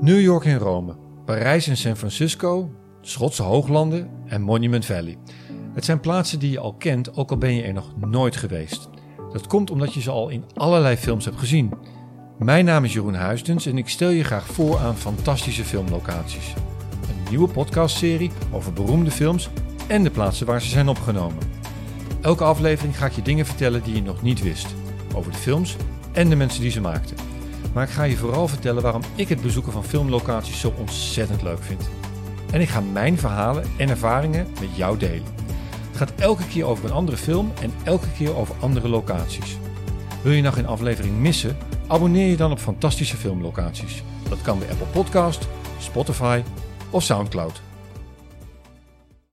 New York en Rome, Parijs en San Francisco, Schotse Hooglanden en Monument Valley. Het zijn plaatsen die je al kent, ook al ben je er nog nooit geweest. Dat komt omdat je ze al in allerlei films hebt gezien. Mijn naam is Jeroen Huisdens en ik stel je graag voor aan fantastische filmlocaties. Een nieuwe podcastserie over beroemde films en de plaatsen waar ze zijn opgenomen. Elke aflevering ga ik je dingen vertellen die je nog niet wist. Over de films en de mensen die ze maakten. Maar ik ga je vooral vertellen waarom ik het bezoeken van filmlocaties zo ontzettend leuk vind. En ik ga mijn verhalen en ervaringen met jou delen. Het gaat elke keer over een andere film en elke keer over andere locaties. Wil je nog geen aflevering missen? Abonneer je dan op Fantastische Filmlocaties. Dat kan bij Apple Podcast, Spotify of Soundcloud.